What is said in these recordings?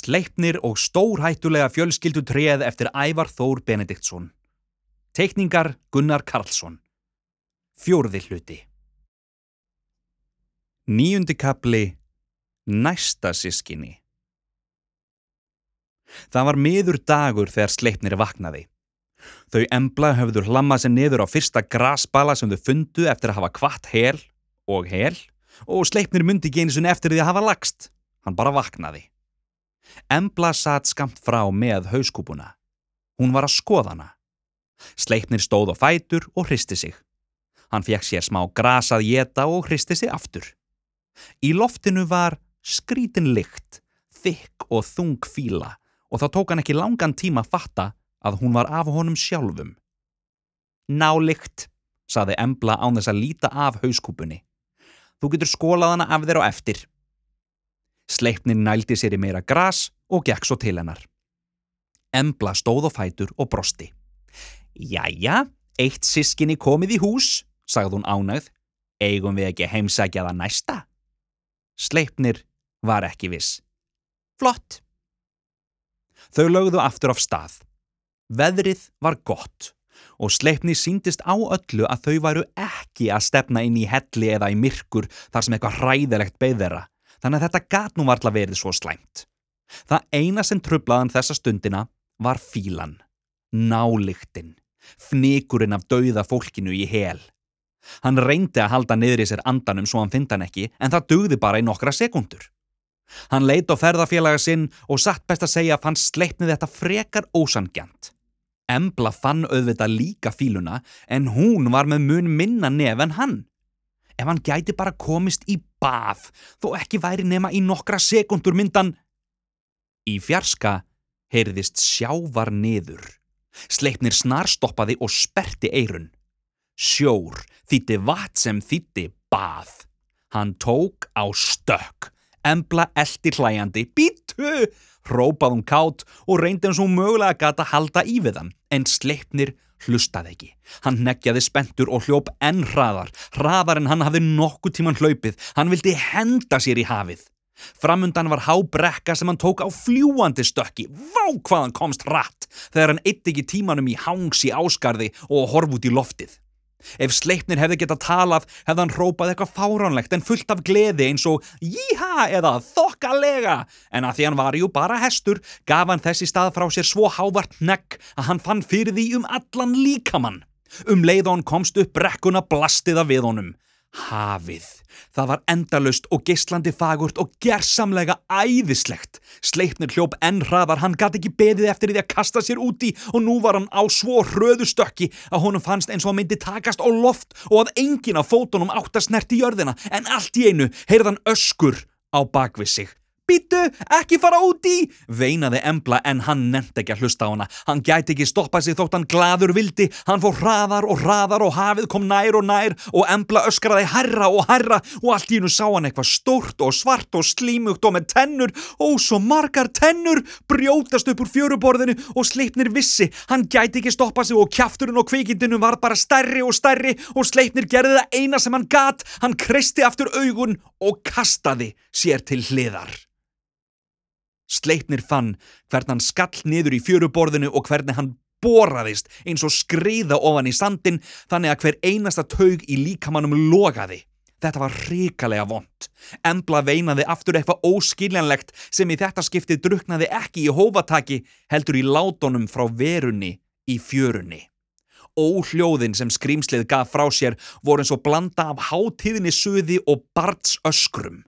Sleipnir og stórhættulega fjölskyldu treð eftir Ævar Þór Benediktsson. Teikningar Gunnar Karlsson. Fjórði hluti. Níundi kapli Næsta sískinni. Það var miður dagur þegar Sleipnir vaknaði. Þau embla höfður hlammað sér niður á fyrsta grasbala sem þau fundu eftir að hafa kvart hel og hel og Sleipnir myndi ekki eins og eftir því að hafa lagst. Hann bara vaknaði. Embla satt skamt frá með hauskúpuna. Hún var að skoða hana. Sleipnir stóð á fætur og hristi sig. Hann fekk sér smá grasað geta og hristi sig aftur. Í loftinu var skrítin lykt, þykk og þung fíla og þá tók hann ekki langan tíma að fatta að hún var af honum sjálfum. Nálykt, saði Embla án þess að líta af hauskúpunni. Þú getur skólað hana af þér á eftir. Sleipnin nældi sér í meira gras og gekk svo til hennar. Embla stóð á fætur og brosti. Jæja, eitt sískinni komið í hús, sagði hún ánægð. Eigum við ekki heimsækja það næsta? Sleipnir var ekki viss. Flott. Þau lögðu aftur af stað. Veðrið var gott og Sleipni síndist á öllu að þau væru ekki að stefna inn í helli eða í myrkur þar sem eitthvað hræðilegt beð þeirra þannig að þetta gat nú varla verið svo slæmt. Það eina sem trublaðan þessa stundina var fílan, nálygtin, fnikurinn af dauða fólkinu í hel. Hann reyndi að halda niður í sér andanum svo hann fynda hann ekki en það dugði bara í nokkra sekundur. Hann leit á ferðarfélaga sinn og satt best að segja að hann sleipnið þetta frekar ósangjant. Embla fann auðvitað líka fíluna en hún var með mun minna nef en hann ef hann gæti bara komist í bað þó ekki væri nema í nokkra sekundur myndan. Í fjarska heyrðist sjávar niður. Sleipnir snarstoppaði og sperti eirun. Sjór þýtti vat sem þýtti bað. Hann tók á stökk. Embla eldi hlæjandi. Bítu! Rópað hún kátt og reyndi eins og mögulega gata halda í við hann. En sleipnir hlustaði ekki. Hann neggjaði spentur og hljóp enn hraðar, hraðar en hann hafði nokkuð tíman hlaupið. Hann vildi henda sér í hafið. Framundan var hábrekka sem hann tók á fljúandi stökki. Vá hvað hann komst rætt þegar hann eitt ekki tímanum í hangs í áskarði og horf út í loftið. Ef sleipnir hefði gett að talað hefði hann rópað eitthvað fáránlegt en fullt af gleði eins og jíha eða þokkalega en að því hann var jú bara hestur gaf hann þessi stað frá sér svo hávart negg að hann fann fyrir því um allan líkamann. Um leið hann komst upp brekkuna blastiða við honum. Hafið. Það var endalust og geyslandi fagurt og gersamlega æðislegt. Sleipnir hljóp enn hraðar, hann gæti ekki beðið eftir því að kasta sér úti og nú var hann á svo hröðu stökki að honum fannst eins og hann myndi takast á loft og að engin af fótunum átt að snerti jörðina en allt í einu heyrðan öskur á bakvið sig. Býtu, ekki fara úti, veinaði Embla en hann nefndi ekki að hlusta á hana. Hann gæti ekki stoppað sig þótt hann gladur vildi. Hann fór hraðar og hraðar og hafið kom nær og nær og Embla öskraði herra og herra og allt í hennu sá hann eitthvað stórt og svart og slímugt og með tennur og svo margar tennur brjótast upp úr fjöruborðinu og sleipnir vissi. Hann gæti ekki stoppað sig og kjafturinn og kvikindinu var bara stærri og stærri og sleipnir gerði það eina sem hann gat. Hann kristi aftur augun og kastaði sér til hliðar. Sleipnir fann hvern hann skall niður í fjöruborðinu og hvernig hann boraðist eins og skriða ofan í sandin þannig að hver einasta taug í líkamannum logaði. Þetta var ríkalega vond. Embla veinaði aftur eitthvað óskiljanlegt sem í þetta skiptið druknaði ekki í hófataki heldur í látonum frá verunni í fjörunni. Óhljóðin sem skrýmslið gaf frá sér voru eins og blanda af hátíðinni suði og barts öskrum.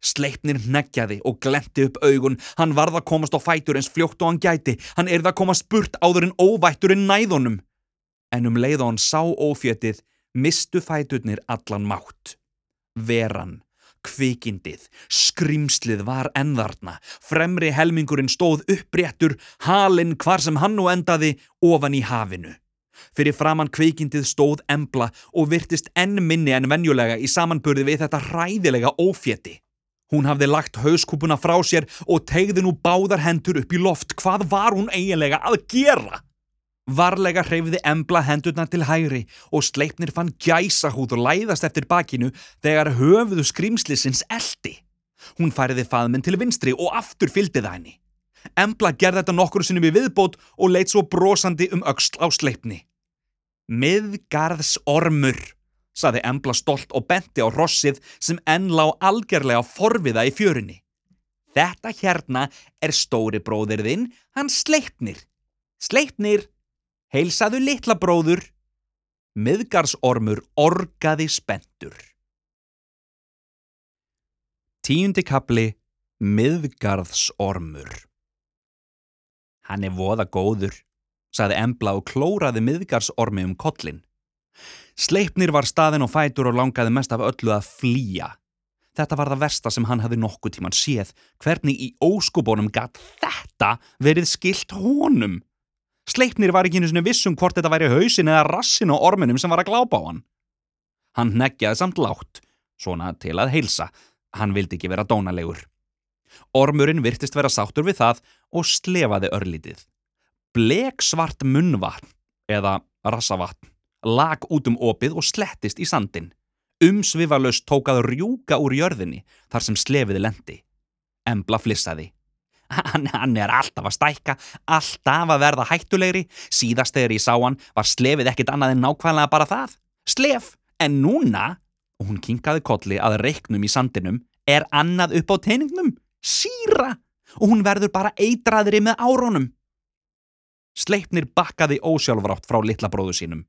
Sleipnir neggjaði og glendi upp augun, hann varð að komast á fætur eins fljótt og hann gæti, hann erði að komast burt áður en óvættur en næðunum. En um leið og hann sá ófjötið, mistu fæturnir allan mátt. Veran, kvikindið, skrimslið var enðarna, fremri helmingurinn stóð uppréttur, halinn hvar sem hann nú endaði, ofan í hafinu. Fyrir framann kveikindið stóð embla og virtist enn minni en venjulega í samanburði við þetta hræðilega ófjeti. Hún hafði lagt hauskúpuna frá sér og tegði nú báðar hendur upp í loft. Hvað var hún eiginlega að gera? Varlega hreyfiði embla hendurna til hægri og sleipnir fann gæsa húð og læðast eftir bakinu þegar höfuðu skrimslisins eldi. Hún færiði faðminn til vinstri og aftur fylgdi það henni. Embla gerði þetta nokkur sinnum í viðbót og leitt svo brosandi um öxl á sleipni. Miðgarðsormur, saði Embla stolt og benti á rossið sem enn lá algjörlega forviða í fjörunni. Þetta hérna er stóri bróðir þinn, hann sleipnir. Sleipnir, heilsaðu litla bróður. Miðgarðsormur orgaði spendur. Tíundi kapli Miðgarðsormur Hann er voða góður, saði Embla og klóraði miðgarðsormi um kollin. Sleipnir var staðin og fætur og langaði mest af öllu að flýja. Þetta var það versta sem hann hafði nokkuð tíman séð, hvernig í óskubónum gatt þetta verið skilt honum. Sleipnir var ekki einu svona vissum hvort þetta væri hausin eða rassin og orminum sem var að glápa á hann. Hann neggjaði samt látt, svona til að heilsa, hann vildi ekki vera dónalegur. Ormurinn virtist vera sáttur við það og slefaði örlítið. Blek svart munnvatn, eða rassavatn, lag út um opið og slettist í sandin. Umsvifalust tókað rjúka úr jörðinni þar sem slefiði lendi. Embla flissaði. Hann, hann er alltaf að stækka, alltaf að verða hættulegri. Síðast þegar ég sá hann var slefið ekkit annað en nákvæmlega bara það. Slef, en núna, og hún kinkaði kolli að reiknum í sandinum, er annað upp á teiningnum síra og hún verður bara eitraðri með árónum. Sleipnir bakkaði ósjálfrátt frá litla bróðu sínum.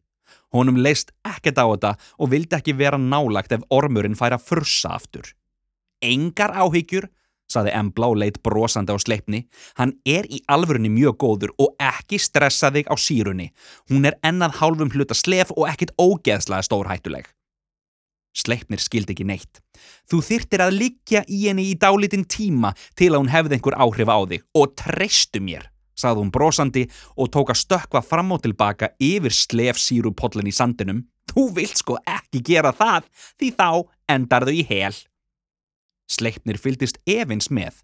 Honum leist ekkert á þetta og vildi ekki vera nálagt ef ormurinn fær að fursa aftur. Engar áhyggjur, saði Embla og leitt brosandi á sleipni. Hann er í alvörunni mjög góður og ekki stressa þig á sírunni. Hún er ennað hálfum hluta slef og ekkit ógeðslega stórhættuleg. Sleipnir skildi ekki neitt. Þú þyrtir að liggja í henni í dálitinn tíma til að hún hefði einhver áhrif á þig og treystu mér, sagði hún brosandi og tók að stökka fram og tilbaka yfir slefsírupollin í sandinum. Þú vilt sko ekki gera það því þá endarðu í hel. Sleipnir fyldist evins með.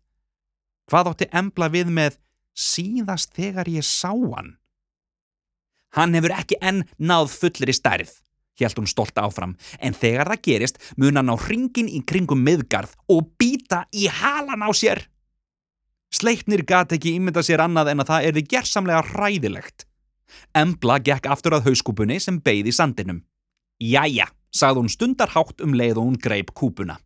Hvað átti embla við með síðast þegar ég sá hann? Hann hefur ekki enn náð fullir í stærð hjælt hún stolt áfram, en þegar það gerist mun hann á hringin í kringum miðgarð og býta í halan á sér. Sleipnir gati ekki ímynda sér annað en að það erði gerðsamlega ræðilegt. Embla gekk aftur að hauskúpunni sem beigði sandinum. Jæja, sagði hún stundarhátt um leið og hún greip kúpuna.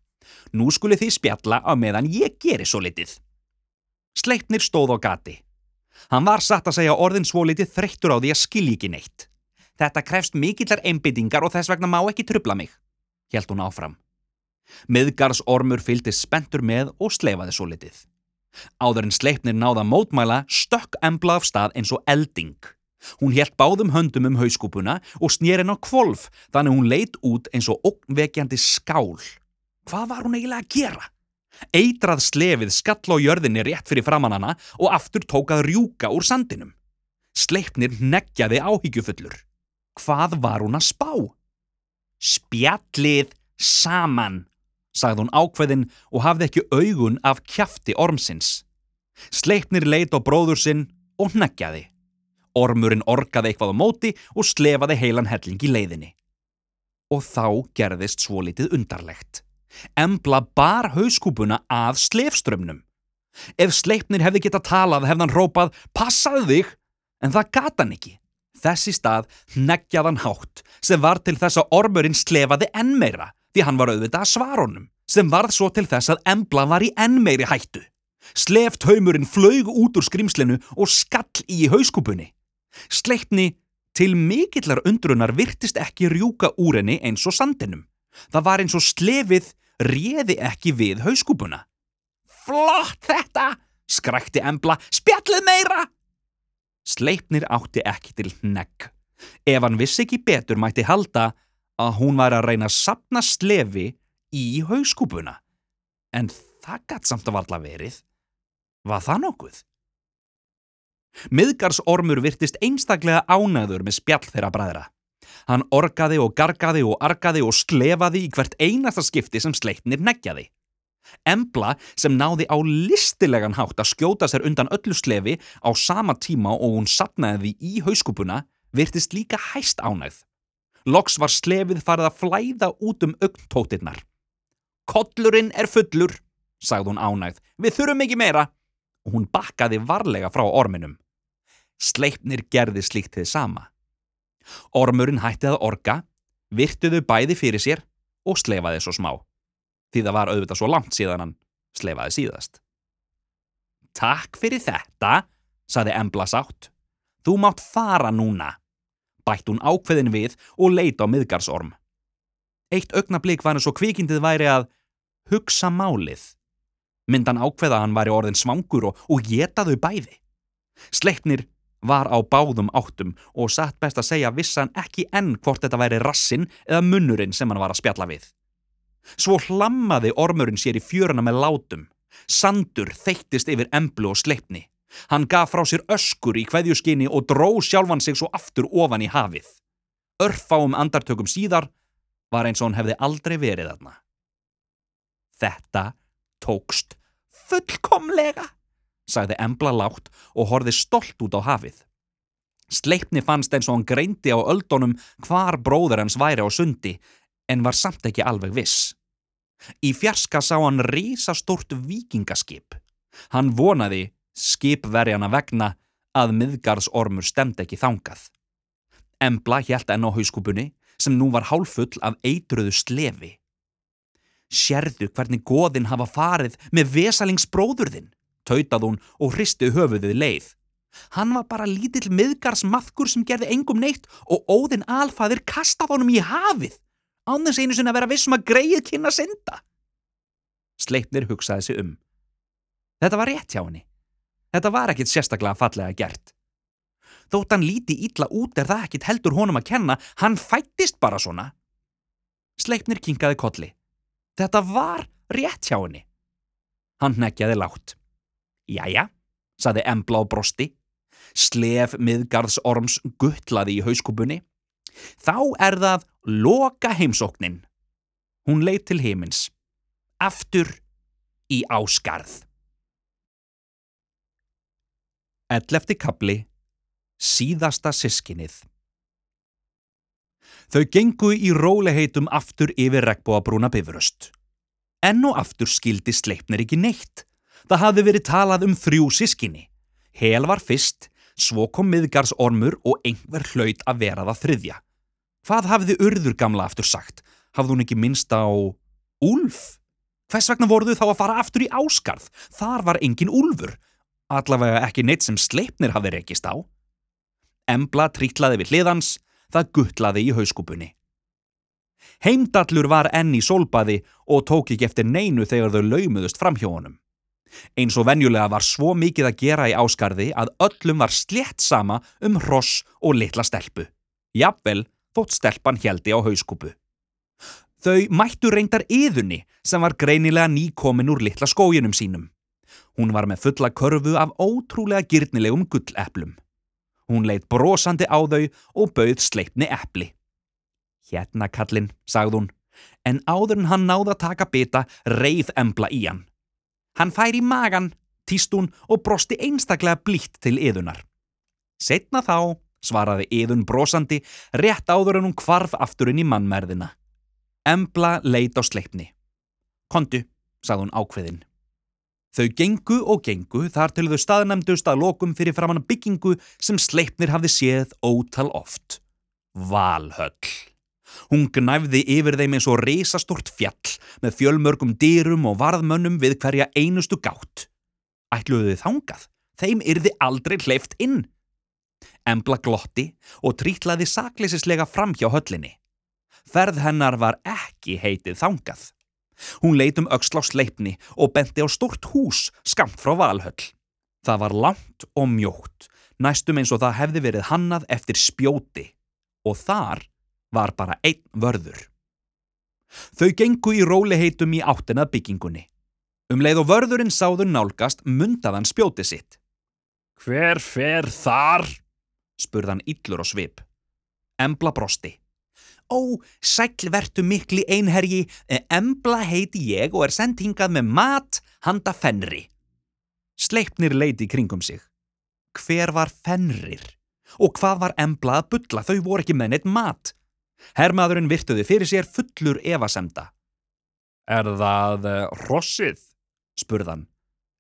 Nú skuli þið spjalla á meðan ég geri svo litið. Sleipnir stóð á gati. Hann var satt að segja orðin svo litið þreyttur á því að skilji ekki neitt. Þetta krefst mikillar einbyttingar og þess vegna má ekki trubla mig, held hún áfram. Miðgarsormur fylgdi spentur með og sleifaði svo litið. Áður en sleipnir náða mótmæla stökk embla af stað eins og elding. Hún helt báðum höndum um hauskúpuna og snýr henn á kvolf þannig hún leit út eins og okkvekjandi skál. Hvað var hún eiginlega að gera? Eitrað slefið skall á jörðinni rétt fyrir framannana og aftur tókað rjúka úr sandinum. Sleipnir neggjaði áhyggjufullur. Hvað var hún að spá? Spjallið saman, sagði hún ákveðin og hafði ekki augun af kjafti ormsins. Sleipnir leit á bróður sinn og neggjaði. Ormurinn orgaði eitthvað á móti og slefaði heilan helling í leiðinni. Og þá gerðist svo litið undarlegt. Embla bar hauskúpuna að slefströmmnum. Ef sleipnir hefði getað talað hefði hann rópað passaðu þig, en það gata hann ekki. Þessi stað neggjaðan hátt sem var til þess að ormurinn slefaði enn meira því hann var auðvitað að svarunum sem varð svo til þess að embla var í enn meiri hættu. Sleft haumurinn flög út úr skrimslinu og skall í hauskúpunni. Sleipni til mikillar undrunar virtist ekki rjúka úr henni eins og sandinum. Það var eins og slefið réði ekki við hauskúpuna. Flott þetta! skrækti embla. Spjallið meira! Sleipnir átti ekki til negg. Ef hann vissi ekki betur mætti halda að hún var að reyna að sapna slefi í hauskúpuna. En það gætt samt að varla verið. Var það nokkuð? Miðgarsormur virtist einstaklega ánæður með spjall þeirra bræðra. Hann orgaði og gargaði og argaði og slefaði í hvert einasta skipti sem sleipnir neggjaði. Embla sem náði á listilegan hátt að skjóta sér undan öllu slefi á sama tíma og hún sapnaði í hauskúpuna virtist líka hæst ánægð. Loks var slefið farið að flæða út um augnttóttirnar. Kollurinn er fullur, sagði hún ánægð. Við þurfum ekki meira. og hún bakkaði varlega frá orminum. Sleipnir gerði slíkt þið sama. Ormurinn hætti að orga, virtuðu bæði fyrir sér og sleifaði svo smá. Því það var auðvitað svo langt síðan hann sleifaði síðast. Takk fyrir þetta, saði Embla sátt. Þú mátt fara núna. Bætt hún ákveðin við og leita á miðgarsorm. Eitt augnablík var eins og kvikindið væri að hugsa málið. Myndan ákveða hann væri orðin svangur og, og getaðu bæði. Sleipnir var á báðum áttum og satt best að segja vissan ekki enn hvort þetta væri rassin eða munnurinn sem hann var að spjalla við. Svo hlammaði ormurinn sér í fjöruna með látum. Sandur þeittist yfir emblu og sleipni. Hann gaf frá sér öskur í kveðjuskinni og dró sjálfan sig svo aftur ofan í hafið. Örfáum andartökum síðar var eins og hann hefði aldrei verið þarna. Þetta tókst fullkomlega, sagði Embla lágt og horði stolt út á hafið. Sleipni fannst eins og hann greindi á öldunum hvar bróður hans væri á sundi en var samt ekki alveg viss. Í fjarska sá hann rísastort vikingaskip. Hann vonaði, skipverjana vegna, að miðgarðsormur stemd ekki þangað. Embla hjælt enn á hauskúpunni sem nú var hálfull af eitruðu slefi. Sjerðu hvernig goðin hafa farið með vesalingsbróðurðin, tautað hún og hristi höfuðið leið. Hann var bara lítill miðgarsmaðkur sem gerði engum neitt og óðinn alfaðir kastað honum í hafið, án þess einu sinna að vera vissum að greið kynna synda. Sleipnir hugsaði sig um. Þetta var rétt hjá henni. Þetta var ekkit sérstaklega fallega gert. Þótt hann líti ítla út er það ekkit heldur honum að kenna, hann fættist bara svona. Sleipnir kinkaði kolli. Þetta var rétt hjá henni. Hann nekjaði látt. Jæja, saði Embla á brosti. Slef miðgarðsorms guttlaði í hauskúpunni. Þá er það loka heimsóknin. Hún leitt til heimins. Aftur í áskarð. Ellefti kapli Síðasta sískinið Þau gengu í róleheitum aftur yfir regnbóabrúna bifröst. Enn og aftur skildi sleipnir ekki neitt. Það hafði verið talað um þrjú sískinni. Hel var fyrst, svo kom miðgarsormur og einhver hlaut að vera það þriðja. Hvað hafði urður gamla aftur sagt? Hafði hún ekki minnst á Úlf? Hvers vegna voruðu þá að fara aftur í áskarð? Þar var engin úlfur. Allavega ekki neitt sem sleipnir hafði rekist á. Embla trítlaði við hliðans, það guttlaði í hauskúpunni. Heimdallur var enn í sólbaði og tók ekki eftir neinu þegar þau laumuðust fram hjá honum. Eins og venjulega var svo mikið að gera í áskarði að öllum var slétt sama um hross og litla stelpu. Jafnvel þótt stelpan heldi á hauskúpu. Þau mættu reyndar yðunni sem var greinilega nýkomin úr litla skóginum sínum. Hún var með fulla körfu af ótrúlega gyrnilegum gulleplum. Hún leitt brosandi á þau og bauð sleipni epli. Hérna kallinn, sagði hún, en áður en hann náða taka bita reið embla í hann. Hann fær í magan, týst hún og brosti einstaklega blítt til yðunar. Setna þá, svaraði yðun brosandi, rétt áður en hún kvarf afturinn í mannmerðina. Embla leit á sleipni. Kondu, sagði hún ákveðin. Þau gengu og gengu þar til þau staðnæmdust að lokum fyrir framann byggingu sem sleipnir hafði séð ótal oft. Valhöll. Hún gnæfði yfir þeim eins og reysastort fjall með fjölmörgum dýrum og varðmönnum við hverja einustu gátt. Ætluðu þið þangað? Þeim yrði aldrei hleyft inn. Embla glotti og trítlaði sakleisislega fram hjá höllinni. Ferð hennar var ekki heitið þangað. Hún leit um öxl á sleipni og benti á stort hús skamt frá Valhöll. Það var langt og mjótt, næstum eins og það hefði verið hannað eftir spjóti og þar var bara einn vörður. Þau gengu í róliheitum í áttina byggingunni. Um leið og vörðurinn sáður nálgast mundaðan spjóti sitt. Hver fer þar? spurðan yllur og svip. Embla brosti. Ó, sælvertu mikli einherji, embla heiti ég og er sendt hingað með mat handa fennri. Sleipnir leiti kringum sig. Hver var fennrir? Og hvað var embla að bylla? Þau voru ekki með neitt mat. Hermaðurinn virtuði fyrir sér fullur evasemda. Er það rossið? spurðan.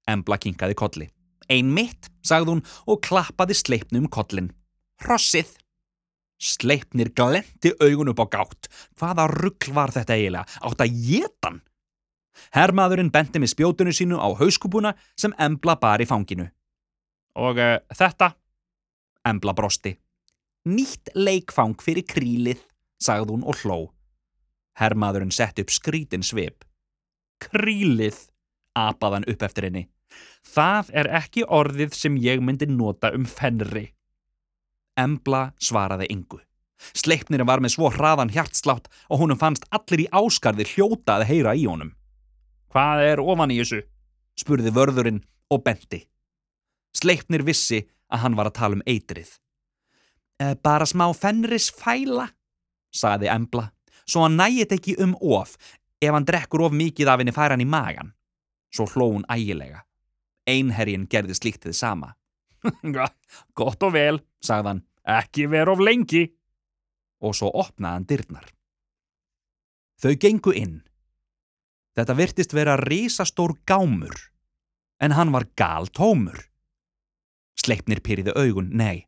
Embla kinkaði kolli. Einmitt, sagði hún og klappaði sleipnu um kollin. Hrossið. Sleipnir glendi augun upp á gátt. Hvaða ruggl var þetta eiginlega? Átt að getan? Hermaðurinn benti með spjótunum sínu á hauskúpuna sem Embla bar í fanginu. Og uh, þetta? Embla brosti. Nýtt leikfang fyrir krílið, sagði hún og hló. Hermaðurinn sett upp skrítin svip. Krílið, apaðan upp eftir henni. Það er ekki orðið sem ég myndi nota um fennri. Embla svaraði yngu. Sleipnirinn var með svo hraðan hjartslátt og honum fannst allir í áskarði hljóta að heyra í honum. Hvað er ofan í þessu? spurði vörðurinn og benti. Sleipnir vissi að hann var að tala um eitrið. E, bara smá fennris fæla, sagði Embla, svo hann nægit ekki um of ef hann drekkur of mikið af henni færa hann í magan. Svo hló hún ægilega. Einherjinn gerði slíkt þið sama. Gott og vel, sagðan, ekki ver of lengi. Og svo opnaði hann dyrnar. Þau gengu inn. Þetta virtist vera risastór gámur, en hann var galtómur. Sleipnir pyriði augun, nei,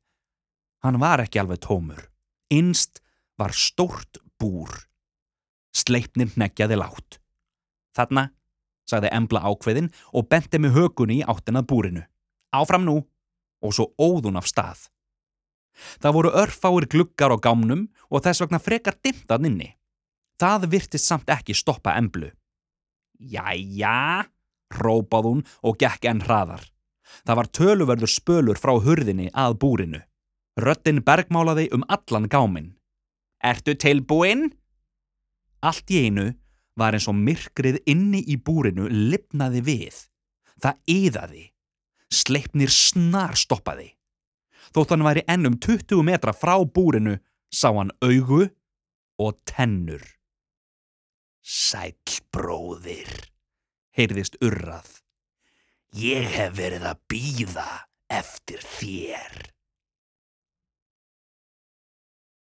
hann var ekki alveg tómur. Innst var stórt búr. Sleipnir neggjaði látt. Þarna, sagði Embla ákveðin og benti með hökunni í áttinað búrinu. Áfram nú og svo óðun af stað. Það voru örfáir gluggar á gámnum og þess vegna frekar dimtað inni. Það virtist samt ekki stoppa emblu. Jæja, rópað hún og gekk enn hraðar. Það var töluverður spölur frá hurðinni að búrinu. Röttin bergmálaði um allan gáminn. Ertu tilbúinn? Allt í einu var eins og myrkrið inni í búrinu lipnaði við. Það yðaði. Sleipnir snar stoppaði. Þótt hann væri ennum 20 metra frá búrinu sá hann augu og tennur. Sæl bróðir, heyrðist urrað. Ég hef verið að býða eftir þér.